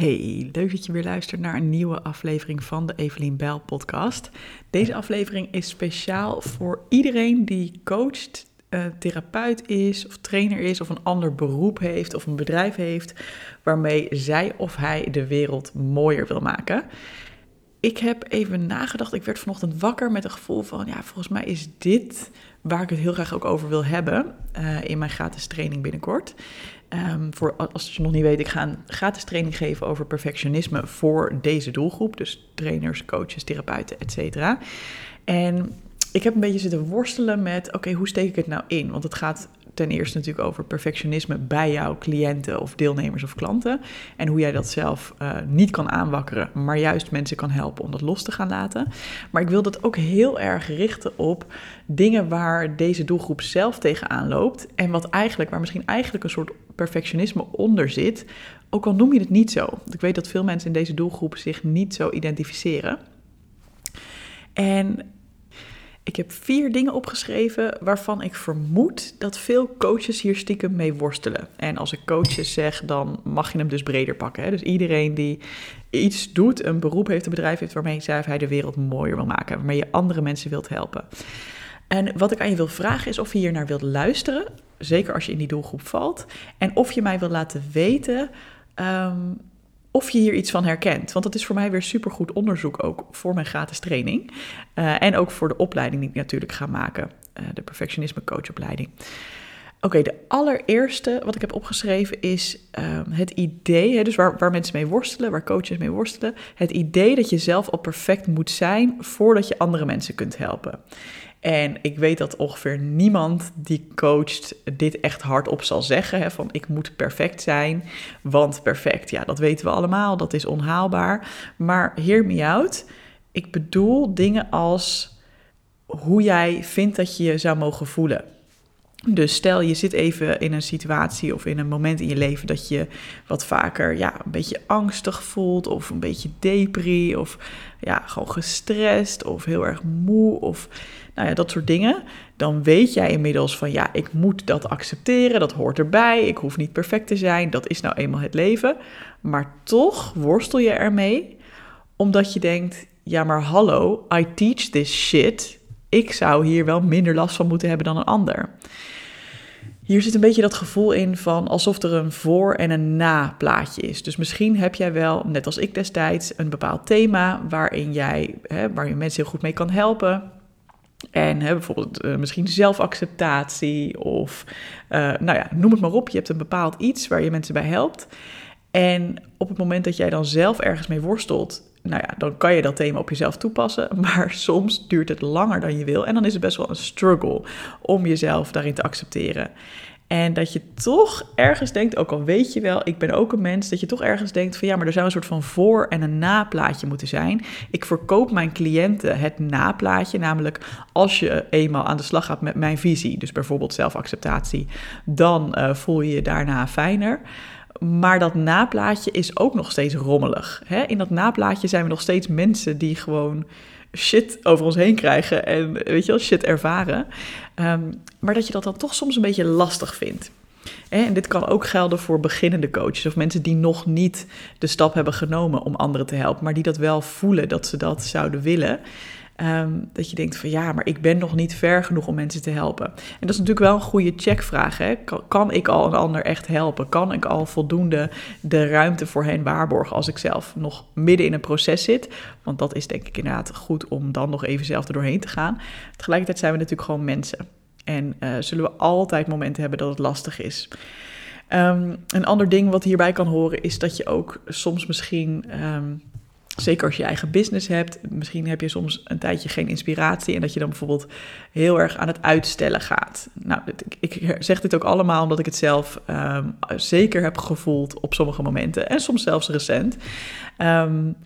Hey, leuk dat je weer luistert naar een nieuwe aflevering van de Evelien Bell podcast. Deze aflevering is speciaal voor iedereen die coacht, uh, therapeut is of trainer is of een ander beroep heeft of een bedrijf heeft waarmee zij of hij de wereld mooier wil maken. Ik heb even nagedacht, ik werd vanochtend wakker met een gevoel van, ja, volgens mij is dit waar ik het heel graag ook over wil hebben uh, in mijn gratis training binnenkort. Um, voor, als je nog niet weet, ik ga een gratis training geven over perfectionisme voor deze doelgroep. Dus trainers, coaches, therapeuten, etc. En ik heb een beetje zitten worstelen met, oké, hoe steek ik het nou in? Want het gaat ten eerste natuurlijk over perfectionisme bij jouw cliënten of deelnemers of klanten. En hoe jij dat zelf uh, niet kan aanwakkeren, maar juist mensen kan helpen om dat los te gaan laten. Maar ik wil dat ook heel erg richten op dingen waar deze doelgroep zelf tegenaan loopt. En wat eigenlijk, waar misschien eigenlijk een soort perfectionisme onder zit. Ook al noem je het niet zo. Ik weet dat veel mensen in deze doelgroep zich niet zo identificeren. En ik heb vier dingen opgeschreven waarvan ik vermoed dat veel coaches hier stiekem mee worstelen. En als ik coaches zeg, dan mag je hem dus breder pakken. Hè? Dus iedereen die iets doet, een beroep heeft, een bedrijf heeft waarmee hij de wereld mooier wil maken, waarmee je andere mensen wilt helpen. En wat ik aan je wil vragen is of je hier naar wilt luisteren, zeker als je in die doelgroep valt, en of je mij wil laten weten ehm, of je hier iets van herkent. Want dat is voor mij weer supergoed onderzoek ook voor mijn gratis training. Uh, en ook voor de opleiding die ik natuurlijk ga maken, uh, de perfectionisme coachopleiding. Oké, de allereerste wat ik heb opgeschreven is um, het idee, hè, dus waar, waar mensen mee worstelen, waar coaches mee worstelen, het idee dat je zelf al perfect moet zijn voordat je andere mensen kunt helpen. En ik weet dat ongeveer niemand die coacht dit echt hardop zal zeggen. Hè, van ik moet perfect zijn, want perfect, ja, dat weten we allemaal, dat is onhaalbaar. Maar hear me out. Ik bedoel dingen als hoe jij vindt dat je je zou mogen voelen. Dus stel je zit even in een situatie of in een moment in je leven dat je wat vaker ja, een beetje angstig voelt of een beetje depri of ja, gewoon gestrest of heel erg moe of nou ja, dat soort dingen. Dan weet jij inmiddels van ja, ik moet dat accepteren, dat hoort erbij, ik hoef niet perfect te zijn, dat is nou eenmaal het leven. Maar toch worstel je ermee omdat je denkt, ja maar hallo, I teach this shit. Ik zou hier wel minder last van moeten hebben dan een ander. Hier zit een beetje dat gevoel in van alsof er een voor- en een na-plaatje is. Dus misschien heb jij wel, net als ik destijds, een bepaald thema waarin jij, hè, waar je mensen heel goed mee kan helpen. En hè, bijvoorbeeld uh, misschien zelfacceptatie of, uh, nou ja, noem het maar op. Je hebt een bepaald iets waar je mensen bij helpt. En op het moment dat jij dan zelf ergens mee worstelt, nou ja, dan kan je dat thema op jezelf toepassen. Maar soms duurt het langer dan je wil. En dan is het best wel een struggle om jezelf daarin te accepteren. En dat je toch ergens denkt, ook al weet je wel, ik ben ook een mens, dat je toch ergens denkt van ja, maar er zou een soort van voor- en een naplaatje moeten zijn. Ik verkoop mijn cliënten het naplaatje, namelijk als je eenmaal aan de slag gaat met mijn visie, dus bijvoorbeeld zelfacceptatie, dan uh, voel je je daarna fijner. Maar dat naplaatje is ook nog steeds rommelig. Hè? In dat naplaatje zijn we nog steeds mensen die gewoon shit over ons heen krijgen en weet je wel, shit ervaren. Um, maar dat je dat dan toch soms een beetje lastig vindt. En dit kan ook gelden voor beginnende coaches of mensen die nog niet de stap hebben genomen om anderen te helpen, maar die dat wel voelen dat ze dat zouden willen. Um, dat je denkt van ja, maar ik ben nog niet ver genoeg om mensen te helpen. En dat is natuurlijk wel een goede checkvraag. Hè? Kan, ik al een ander echt helpen? Kan ik al voldoende de ruimte voor hen waarborgen als ik zelf nog midden in een proces zit? Want dat is denk ik inderdaad goed om dan nog even zelf er doorheen te gaan. Tegelijkertijd zijn we natuurlijk gewoon mensen. En uh, zullen we altijd momenten hebben dat het lastig is. Um, een ander ding wat hierbij kan horen is dat je ook soms misschien um, Zeker als je eigen business hebt. Misschien heb je soms een tijdje geen inspiratie. En dat je dan bijvoorbeeld heel erg aan het uitstellen gaat. Nou, ik zeg dit ook allemaal omdat ik het zelf um, zeker heb gevoeld op sommige momenten. En soms zelfs recent. Um,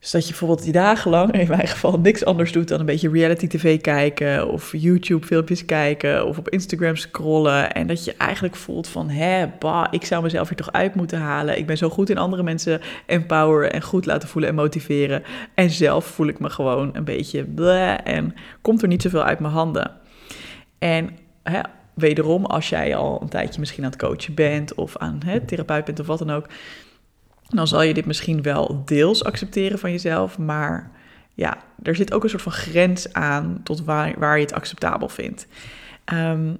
dus dat je bijvoorbeeld die dagenlang, in mijn geval, niks anders doet dan een beetje reality tv kijken of YouTube filmpjes kijken of op Instagram scrollen. En dat je eigenlijk voelt van, hè, bah, ik zou mezelf hier toch uit moeten halen. Ik ben zo goed in andere mensen empoweren en goed laten voelen en motiveren. En zelf voel ik me gewoon een beetje bleh en komt er niet zoveel uit mijn handen. En hè, wederom, als jij al een tijdje misschien aan het coachen bent of aan hè, therapeut bent of wat dan ook dan zal je dit misschien wel deels accepteren van jezelf, maar ja, er zit ook een soort van grens aan tot waar, waar je het acceptabel vindt. Ehm,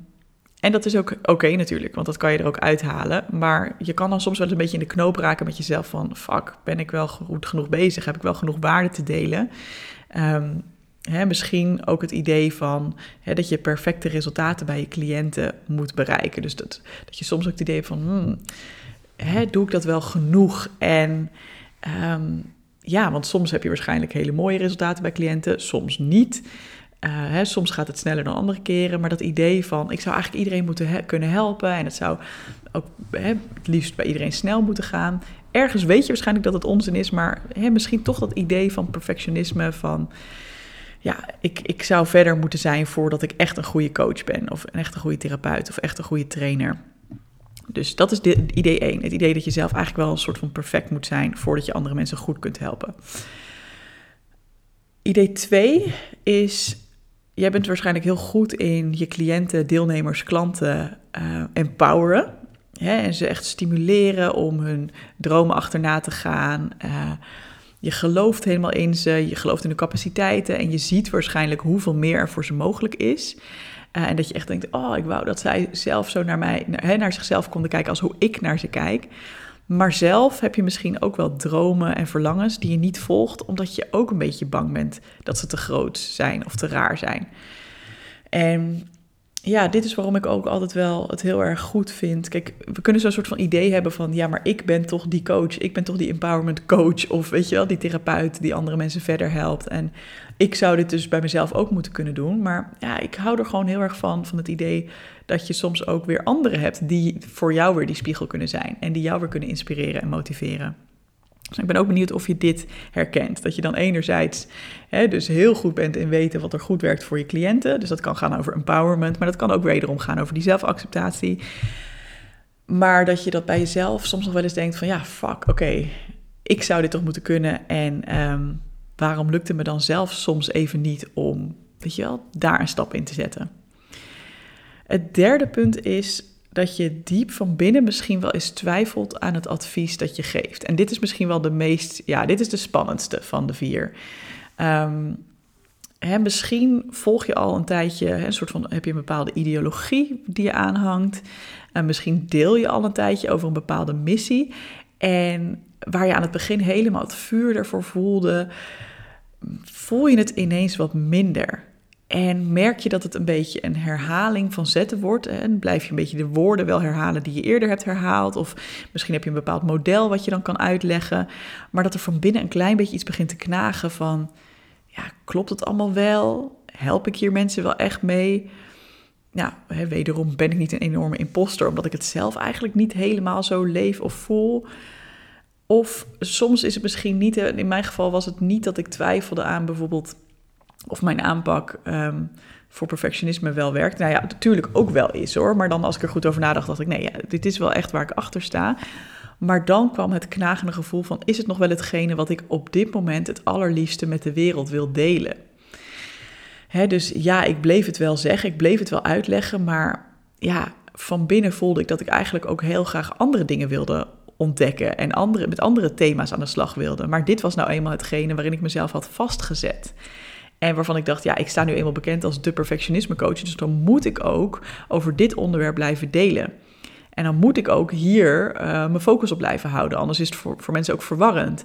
en dat is ook oké natuurlijk, want dat kan je er ook uithalen. Maar je kan dan soms wel een beetje in de knoop raken met jezelf van... fuck, ben ik wel goed genoeg bezig? Heb ik wel genoeg waarde te delen? Um, hè, misschien ook het idee van hè, dat je perfecte resultaten bij je cliënten moet bereiken. Dus dat, dat je soms ook het idee hebt van... Hmm, doe ik dat wel genoeg? En... Um, ja, want soms heb je waarschijnlijk hele mooie resultaten bij cliënten, soms niet. Uh, hè, soms gaat het sneller dan andere keren, maar dat idee van ik zou eigenlijk iedereen moeten kunnen helpen en het zou ook hè, het liefst bij iedereen snel moeten gaan. Ergens weet je waarschijnlijk dat het onzin is, maar hè, misschien toch dat idee van perfectionisme van ja, ik, ik zou verder moeten zijn voordat ik echt een goede coach ben of echt een goede therapeut of echt een goede trainer. Dus dat is de, idee 1. Het idee dat je zelf eigenlijk wel een soort van perfect moet zijn voordat je andere mensen goed kunt helpen. Idee 2 is, jij bent waarschijnlijk heel goed in je cliënten, deelnemers, klanten uh, empoweren. Hè, en ze echt stimuleren om hun dromen achterna te gaan. Uh, je gelooft helemaal in ze, je gelooft in de capaciteiten en je ziet waarschijnlijk hoeveel meer er voor ze mogelijk is. Uh, en dat je echt denkt, oh, ik wou dat zij zelf zo naar mij, naar, naar zichzelf konden kijken als hoe ik naar ze kijk. Maar zelf heb je misschien ook wel dromen en verlangens die je niet volgt, omdat je ook een beetje bang bent dat ze te groot zijn of te raar zijn. En ja, dit is waarom ik ook altijd wel het heel erg goed vind. Kijk, we kunnen zo'n soort van idee hebben van, ja, maar ik ben toch die coach, ik ben toch die empowerment coach, of weet je wel, die therapeut die andere mensen verder helpt. En ik zou dit dus bij mezelf ook moeten kunnen doen. Maar ja, ik hou er gewoon heel erg van, van het idee dat je soms ook weer anderen hebt die voor jou weer die spiegel kunnen zijn en die jou weer kunnen inspireren en motiveren. Dus ik ben ook benieuwd of je dit herkent. Dat je dan enerzijds hè, dus heel goed bent in weten wat er goed werkt voor je cliënten. Dus dat kan gaan over empowerment, maar dat kan ook wederom gaan over die zelfacceptatie. Maar dat je dat bij jezelf soms nog wel eens denkt van ja, fuck, oké, ik zou dit toch moeten kunnen. En um, waarom lukt het me dan zelf soms even niet om, weet je wel, daar een stap in te zetten? Het derde punt is dat je diep van binnen misschien wel eens twijfelt aan het advies dat je geeft. En dit is misschien wel de meest, ja, dit is de spannendste van de vier. Um, hè, misschien volg je al een tijdje, een soort van, heb je een bepaalde ideologie die je aanhangt. En misschien deel je al een tijdje over een bepaalde missie. En waar je aan het begin helemaal het vuur ervoor voelde, voel je het ineens wat minder. En merk je dat het een beetje een herhaling van zetten wordt. En blijf je een beetje de woorden wel herhalen die je eerder hebt herhaald. Of misschien heb je een bepaald model wat je dan kan uitleggen. Maar dat er van binnen een klein beetje iets begint te knagen van... Ja, klopt het allemaal wel? Help ik hier mensen wel echt mee? Nou, wederom ben ik niet een enorme imposter... omdat ik het zelf eigenlijk niet helemaal zo leef of voel... Of soms is het misschien niet, in mijn geval was het niet dat ik twijfelde aan bijvoorbeeld of mijn aanpak ehm, voor perfectionisme wel werkt. Nou ja, natuurlijk ook wel is hoor. Maar dan als ik er goed over nadacht, dacht ik, nee, ja, dit is wel echt waar ik achter sta. Maar dan kwam het knagende gevoel van, is het nog wel hetgene wat ik op dit moment het allerliefste met de wereld wil delen? Hè, dus ja, ik bleef het wel zeggen, ik bleef het wel uitleggen, maar ja, van binnen voelde ik dat ik eigenlijk ook heel graag andere dingen wilde ontdekken en andere, met andere thema's aan de slag wilde. Maar dit was nou eenmaal hetgene waarin ik mezelf had vastgezet. En waarvan ik dacht, ja, ik sta nu eenmaal bekend als de perfectionisme coach. Dus dan moet ik ook over dit onderwerp blijven delen. En dan moet ik ook hier uh, mijn focus op blijven houden. Anders is het voor, voor mensen ook verwarrend.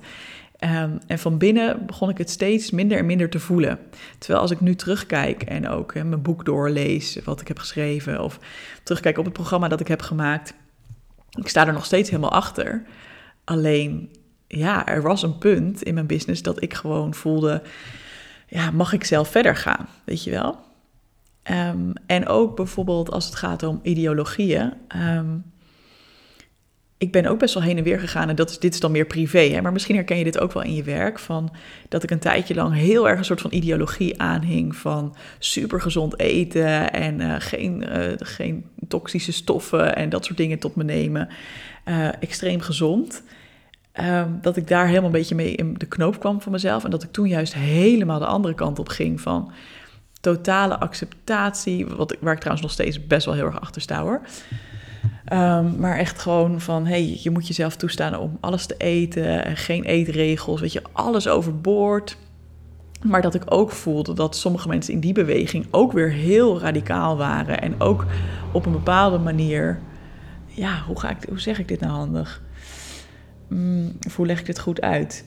Um, en van binnen begon ik het steeds minder en minder te voelen. Terwijl als ik nu terugkijk en ook mijn boek doorlees, wat ik heb geschreven, of terugkijk op het programma dat ik heb gemaakt, ik sta er nog steeds helemaal achter. Alleen, ja, er was een punt in mijn business dat ik gewoon voelde, ja, mag ik zelf verder gaan, weet je wel? Um, en ook bijvoorbeeld als het gaat om ideologieën. Um, ik ben ook best wel heen en weer gegaan en dat is, dit is dan meer privé. Hè? Maar misschien herken je dit ook wel in je werk. Van dat ik een tijdje lang heel erg een soort van ideologie aanhing van supergezond eten en uh, geen, uh, geen toxische stoffen en dat soort dingen tot me nemen. Uh, extreem gezond. Um, dat ik daar helemaal een beetje mee in de knoop kwam van mezelf. En dat ik toen juist helemaal de andere kant op ging van totale acceptatie. Wat, waar ik trouwens nog steeds best wel heel erg achter sta hoor. Ehm, maar echt gewoon van, hey, je moet jezelf toestaan om alles te eten. En geen eetregels, weet je, alles overboord. Maar dat ik ook voelde dat sommige mensen in die beweging ook weer heel radicaal waren. En ook op een bepaalde manier, ja, hoe, ga ik, hoe zeg ik dit nou handig? Mm, of hoe leg ik dit goed uit?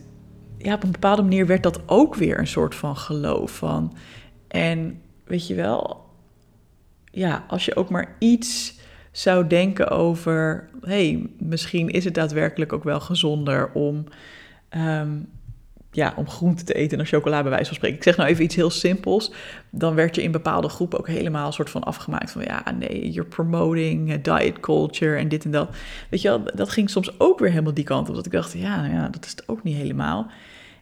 Ja, op een bepaalde manier werd dat ook weer een soort van geloof van. En weet je wel, ja, als je ook maar iets zou denken over, hey, misschien is het daadwerkelijk ook wel gezonder om, um, ja, om groente te eten en chocola bij wijze van spreken. Ik zeg nou even iets heel simpels. Dan werd je in bepaalde groepen ook helemaal soort van afgemaakt van, ja, nee, you're promoting diet culture en dit en dat. Weet je wel, dat ging soms ook weer helemaal die kant op. Dat ik dacht, ja, nou ja, dat is het ook niet helemaal.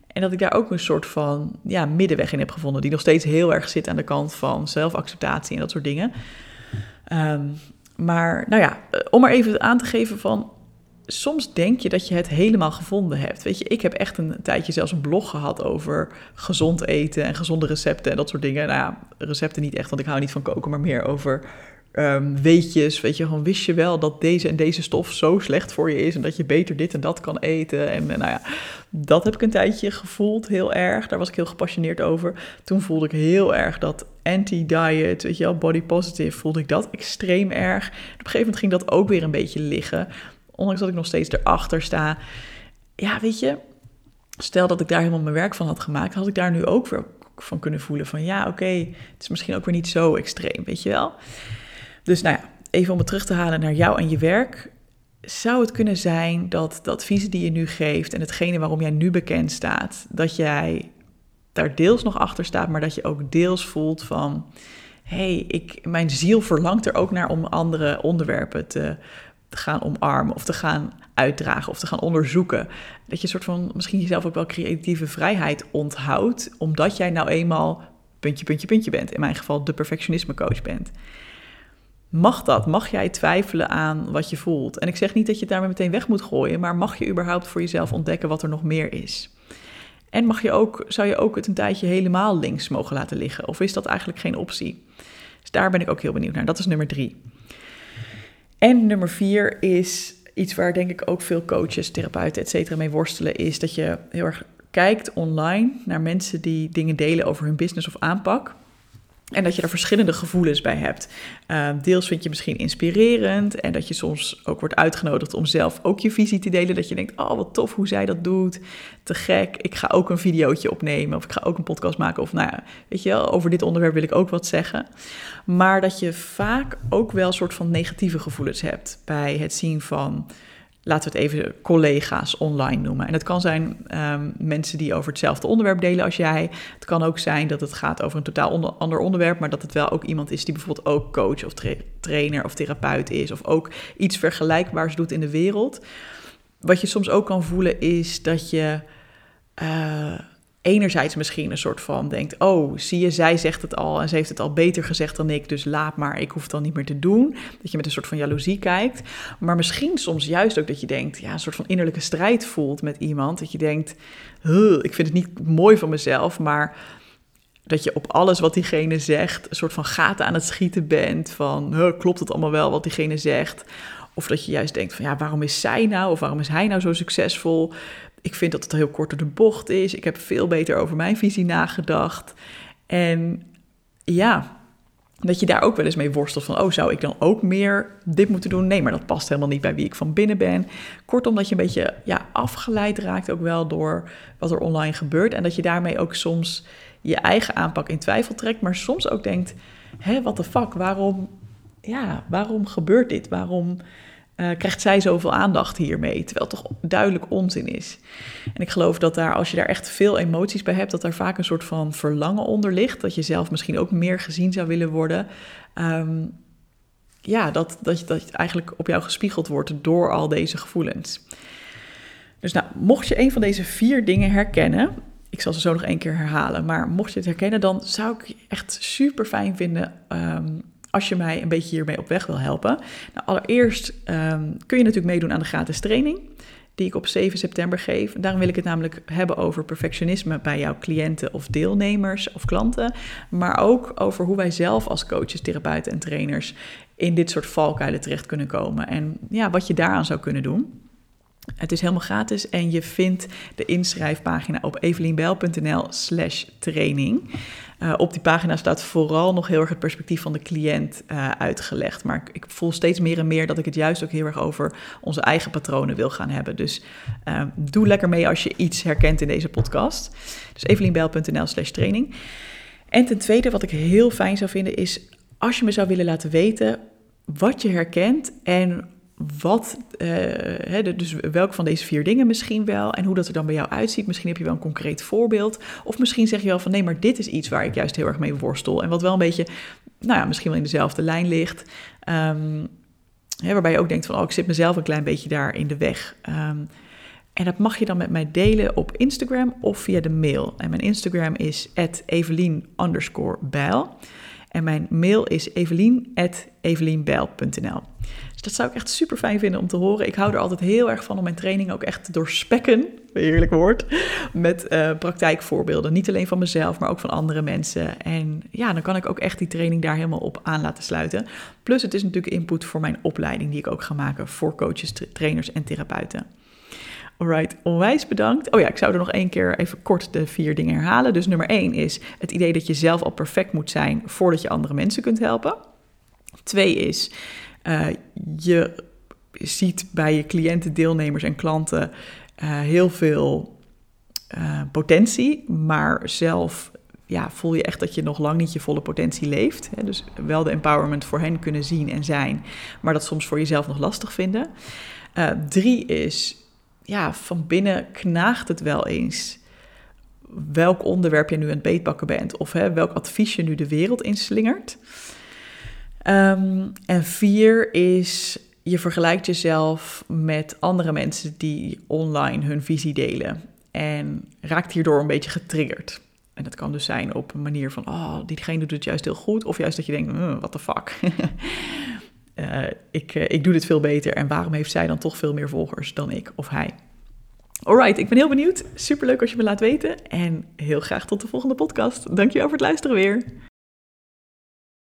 En dat ik daar ook een soort van ja, middenweg in heb gevonden, die nog steeds heel erg zit aan de kant van zelfacceptatie en dat soort dingen. Um, maar nou ja, eh, om maar even aan te geven van soms denk je dat je het helemaal gevonden hebt. Weet je, ik heb echt een tijdje zelfs een blog gehad over gezond eten en gezonde recepten en dat soort dingen. Nou ja, recepten niet echt, want ik hou niet van koken, maar meer over um, weetjes. Weet je, gewoon wist je wel dat deze en deze stof zo slecht voor je is en dat je beter dit en dat kan eten. En nou ja, dat heb ik een tijdje gevoeld, heel erg. Daar was ik heel gepassioneerd over. Toen voelde ik heel erg dat anti-diet, weet je wel, body positive, voelde ik dat extreem erg. Op een gegeven moment ging dat ook weer een beetje liggen. Ondanks dat ik nog steeds erachter sta. Ja, weet je, stel dat ik daar helemaal mijn werk van had gemaakt, had ik daar nu ook weer van kunnen voelen van ja, oké, het is misschien ook weer niet zo extreem, weet je wel. Dus nou ja, even om het terug te halen naar jou en je werk. Zou het kunnen zijn dat de adviezen die je nu geeft en hetgene waarom jij nu bekend staat, dat jij daar deels nog achter staat, maar dat je ook deels voelt van, hé, hey, ik, mijn ziel verlangt er ook naar om andere onderwerpen te, te gaan omarmen of te gaan uitdragen of te gaan onderzoeken. Dat je een soort van misschien jezelf ook wel creatieve vrijheid onthoudt, omdat jij nou eenmaal puntje, puntje, puntje bent. In mijn geval de perfectionisme coach bent. Mag dat? Mag jij twijfelen aan wat je voelt? En ik zeg niet dat je het daarmee meteen weg moet gooien, maar mag je überhaupt voor jezelf ontdekken wat er nog meer is? En mag je ook, zou je ook het een tijdje helemaal links mogen laten liggen? Of is dat eigenlijk geen optie? Dus daar ben ik ook heel benieuwd naar. Dat is nummer drie. En nummer vier is iets waar denk ik ook veel coaches, therapeuten, et cetera mee worstelen, is dat je heel erg kijkt online naar mensen die dingen delen over hun business of aanpak. En dat je er verschillende gevoelens bij hebt. Ehm, deels vind je misschien inspirerend en dat je soms ook wordt uitgenodigd om zelf ook je visie te delen. Dat je denkt, oh wat tof hoe zij dat doet. Te gek, ik ga ook een videootje opnemen of ik ga ook een podcast maken. Of nou ja, weet je wel, over dit onderwerp wil ik ook wat zeggen. Maar dat je vaak ook wel een soort van negatieve gevoelens hebt bij het zien van laten we het even collega's online noemen. En het kan zijn um, mensen die over hetzelfde onderwerp delen als jij. Het kan ook zijn dat het gaat over een totaal ander onderwerp, maar dat het wel ook iemand is die bijvoorbeeld ook coach of trainer of therapeut is, of ook iets vergelijkbaars doet in de wereld. Wat je soms ook kan voelen is dat je. Uh, enerzijds misschien een soort van denkt: Oh, zie je, zij zegt het al en ze heeft het al beter gezegd dan ik, dus laat maar, ik hoef het dan niet meer te doen. Dat je met een soort van jaloezie kijkt. Maar misschien soms juist ook dat je denkt: Ja, een soort van innerlijke strijd voelt met iemand. Dat je denkt: Ik vind het niet mooi van mezelf, maar. Dat je op alles wat diegene zegt, een soort van gaten aan het schieten bent. Van klopt het allemaal wel wat diegene zegt? Of dat je juist denkt van ja, waarom is zij nou of waarom is hij nou zo succesvol? Ik vind dat het heel kort door de bocht is. Ik heb veel beter over mijn visie nagedacht. En ja, dat je daar ook wel eens mee worstelt van, oh, zou ik dan ook meer dit moeten doen? Nee, maar dat past helemaal niet bij wie ik van binnen ben. Kortom, dat je een beetje ja, afgeleid raakt ook wel door wat er online gebeurt. En dat je daarmee ook soms je eigen aanpak in twijfel trekt, maar soms ook denkt, hé, wat de fuck, waarom, ja, waarom gebeurt dit? Waarom uh, krijgt zij zoveel aandacht hiermee? Terwijl het toch duidelijk onzin is. En ik geloof dat daar, als je daar echt veel emoties bij hebt, dat daar vaak een soort van verlangen onder ligt. Dat je zelf misschien ook meer gezien zou willen worden. Um, ja, dat, dat, dat eigenlijk op jou gespiegeld wordt door al deze gevoelens. Dus nou, mocht je een van deze vier dingen herkennen, ik zal ze zo nog één keer herhalen, maar mocht je het herkennen, dan zou ik echt super fijn vinden um, als je mij een beetje hiermee op weg wil helpen. Nou, allereerst ehm, kun je natuurlijk meedoen aan de gratis training die ik op 7 september geef. Daarom wil ik het namelijk hebben over perfectionisme bij jouw cliënten of deelnemers of klanten, maar ook over hoe wij zelf als coaches, therapeuten en trainers in dit soort valkuilen terecht kunnen komen. En ja, wat je daaraan zou kunnen doen. Het is helemaal gratis en je vindt de inschrijfpagina op evelienbel.nl slash training. Uh, op die pagina staat vooral nog heel erg het perspectief van de cliënt uh, uitgelegd. Maar ik, voel steeds meer en meer dat ik het juist ook heel erg over onze eigen patronen wil gaan hebben. Dus uh, doe lekker mee als je iets herkent in deze podcast. Dus evelienbel.nl slash training. En ten tweede, wat ik heel fijn zou vinden, is als je me zou willen laten weten wat je herkent en wat, uh, dus welke van deze vier dingen misschien wel en hoe dat er dan bij jou uitziet. Misschien heb je wel een concreet voorbeeld. Of misschien zeg je wel van nee, maar dit is iets waar ik juist heel erg mee worstel. En wat wel een beetje, nou ja, misschien wel in dezelfde lijn ligt. Hè, waarbij je ook denkt van oh, ik zit mezelf een klein beetje daar in de weg. Um, en dat mag je dan met mij delen op Instagram of via de mail. En mijn Instagram is evelien underscore bijl. En mijn mail is evelien.evelienbijl.nl. Dus dat zou ik echt super fijn vinden om te horen. Ik hou er altijd heel erg van om mijn training ook echt te doorspekken, heerlijk woord, met uh, praktijkvoorbeelden. Niet alleen van mezelf, maar ook van andere mensen. En ja, dan kan ik ook echt die training daar helemaal op aan laten sluiten. Plus het is natuurlijk input voor mijn opleiding die ik ook ga maken voor coaches, trainers en therapeuten. Alright, onwijs bedankt. Oh ja, ik zou er nog één keer even kort de vier dingen herhalen. Dus nummer één is het idee dat je zelf al perfect moet zijn voordat je andere mensen kunt helpen. Twee is, uh, je ziet bij je cliënten, deelnemers en klanten uh, heel veel uh, potentie, maar zelf ja, voel je echt dat je nog lang niet je volle potentie leeft. Hè? Dus wel de empowerment voor hen kunnen zien en zijn, maar dat soms voor jezelf nog lastig vinden. drie is ja, van binnen knaagt het wel eens welk onderwerp je nu aan het beetbakken bent of hè, welk advies je nu de wereld inslingert. Um, en vier is je vergelijkt jezelf met andere mensen die online hun visie delen en raakt hierdoor een beetje getriggerd. En dat kan dus zijn op een manier van, oh, diegene doet het juist heel goed. Of juist dat je denkt, uh, what the fuck. uh, ik, uh, ik doe dit veel beter en waarom heeft zij dan toch veel meer volgers dan ik of hij? Alright, ik ben heel benieuwd. Superleuk als je me laat weten. En heel graag tot de volgende podcast. Dankjewel voor het luisteren weer.